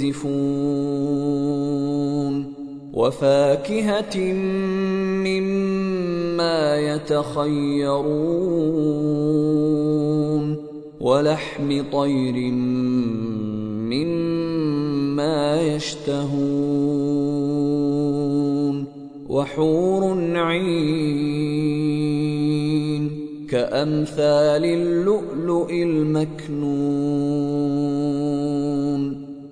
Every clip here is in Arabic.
ينزفون وفاكهة مما يتخيرون. ولحم طير مما يشتهون. وحور عين كأمثال اللؤلؤ المكنون.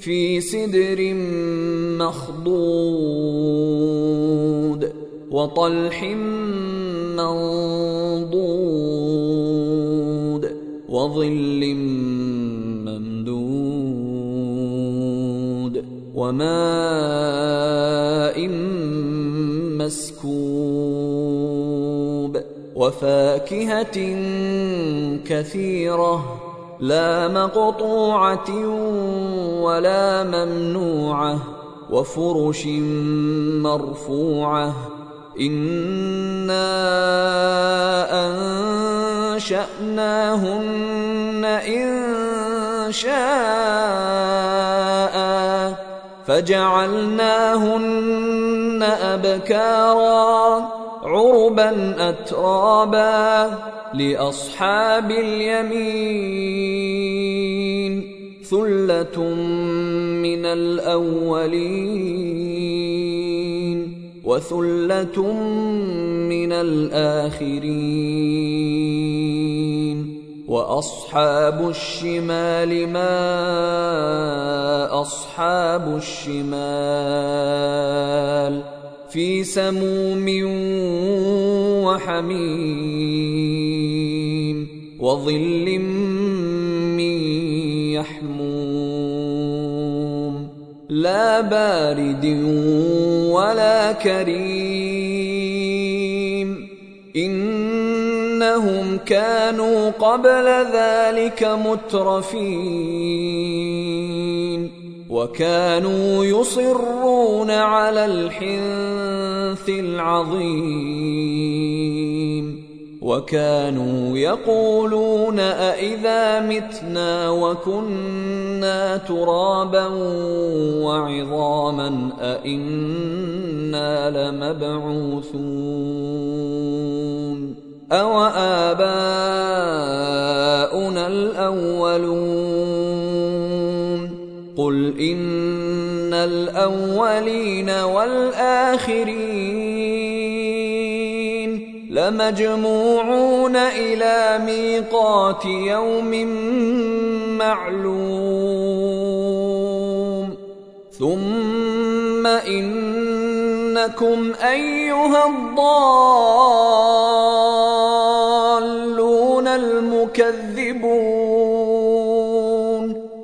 في سدر مخضود وطلح منضود وظل ممدود وماء مسكوب وفاكهة كثيرة لا مقطوعة ولا ممنوعة وفرش مرفوعة. إنا أنشأناهن إن شاء فجعلناهن أبكارا عربا اترابا. لأصحاب اليمين ثلة من الأولين وثلة من الآخرين وأصحاب الشمال ما أصحاب الشمال في سموم وحميم وظل من يحموم لا بارد ولا كريم إنهم كانوا قبل ذلك مترفين وكانوا يصرون على الحنث العظيم. وكانوا يقولون أإذا متنا وكنا ترابا وعظاما أإنا لمبعوثون. أو آباؤنا الأولون قل إن الأولين والآخرين لمجموعون إلى ميقات يوم معلوم ثم إنكم أيها الضالون المكذبون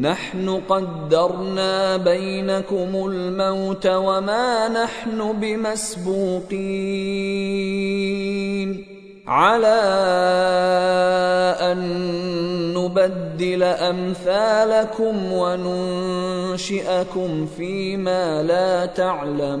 نحن قدرنا بينكم الموت وما نحن بمسبوقين. على أن نبدل أمثالكم وننشئكم فيما لا تعلمون.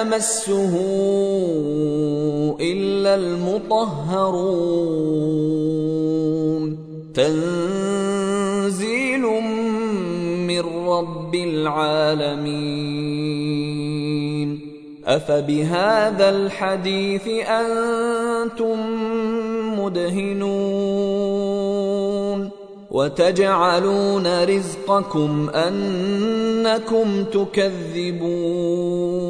يمسه الا المطهرون تنزيل من رب العالمين افبهذا الحديث أنتم مدهنون وتجعلون رزقكم انكم تكذبون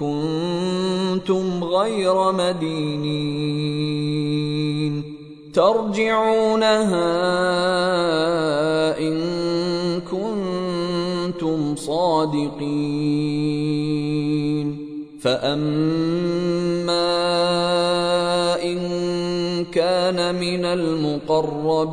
كنتم غير مدينين. ترجعونها إن كنتم صادقين. فأما إن كان من المقربين.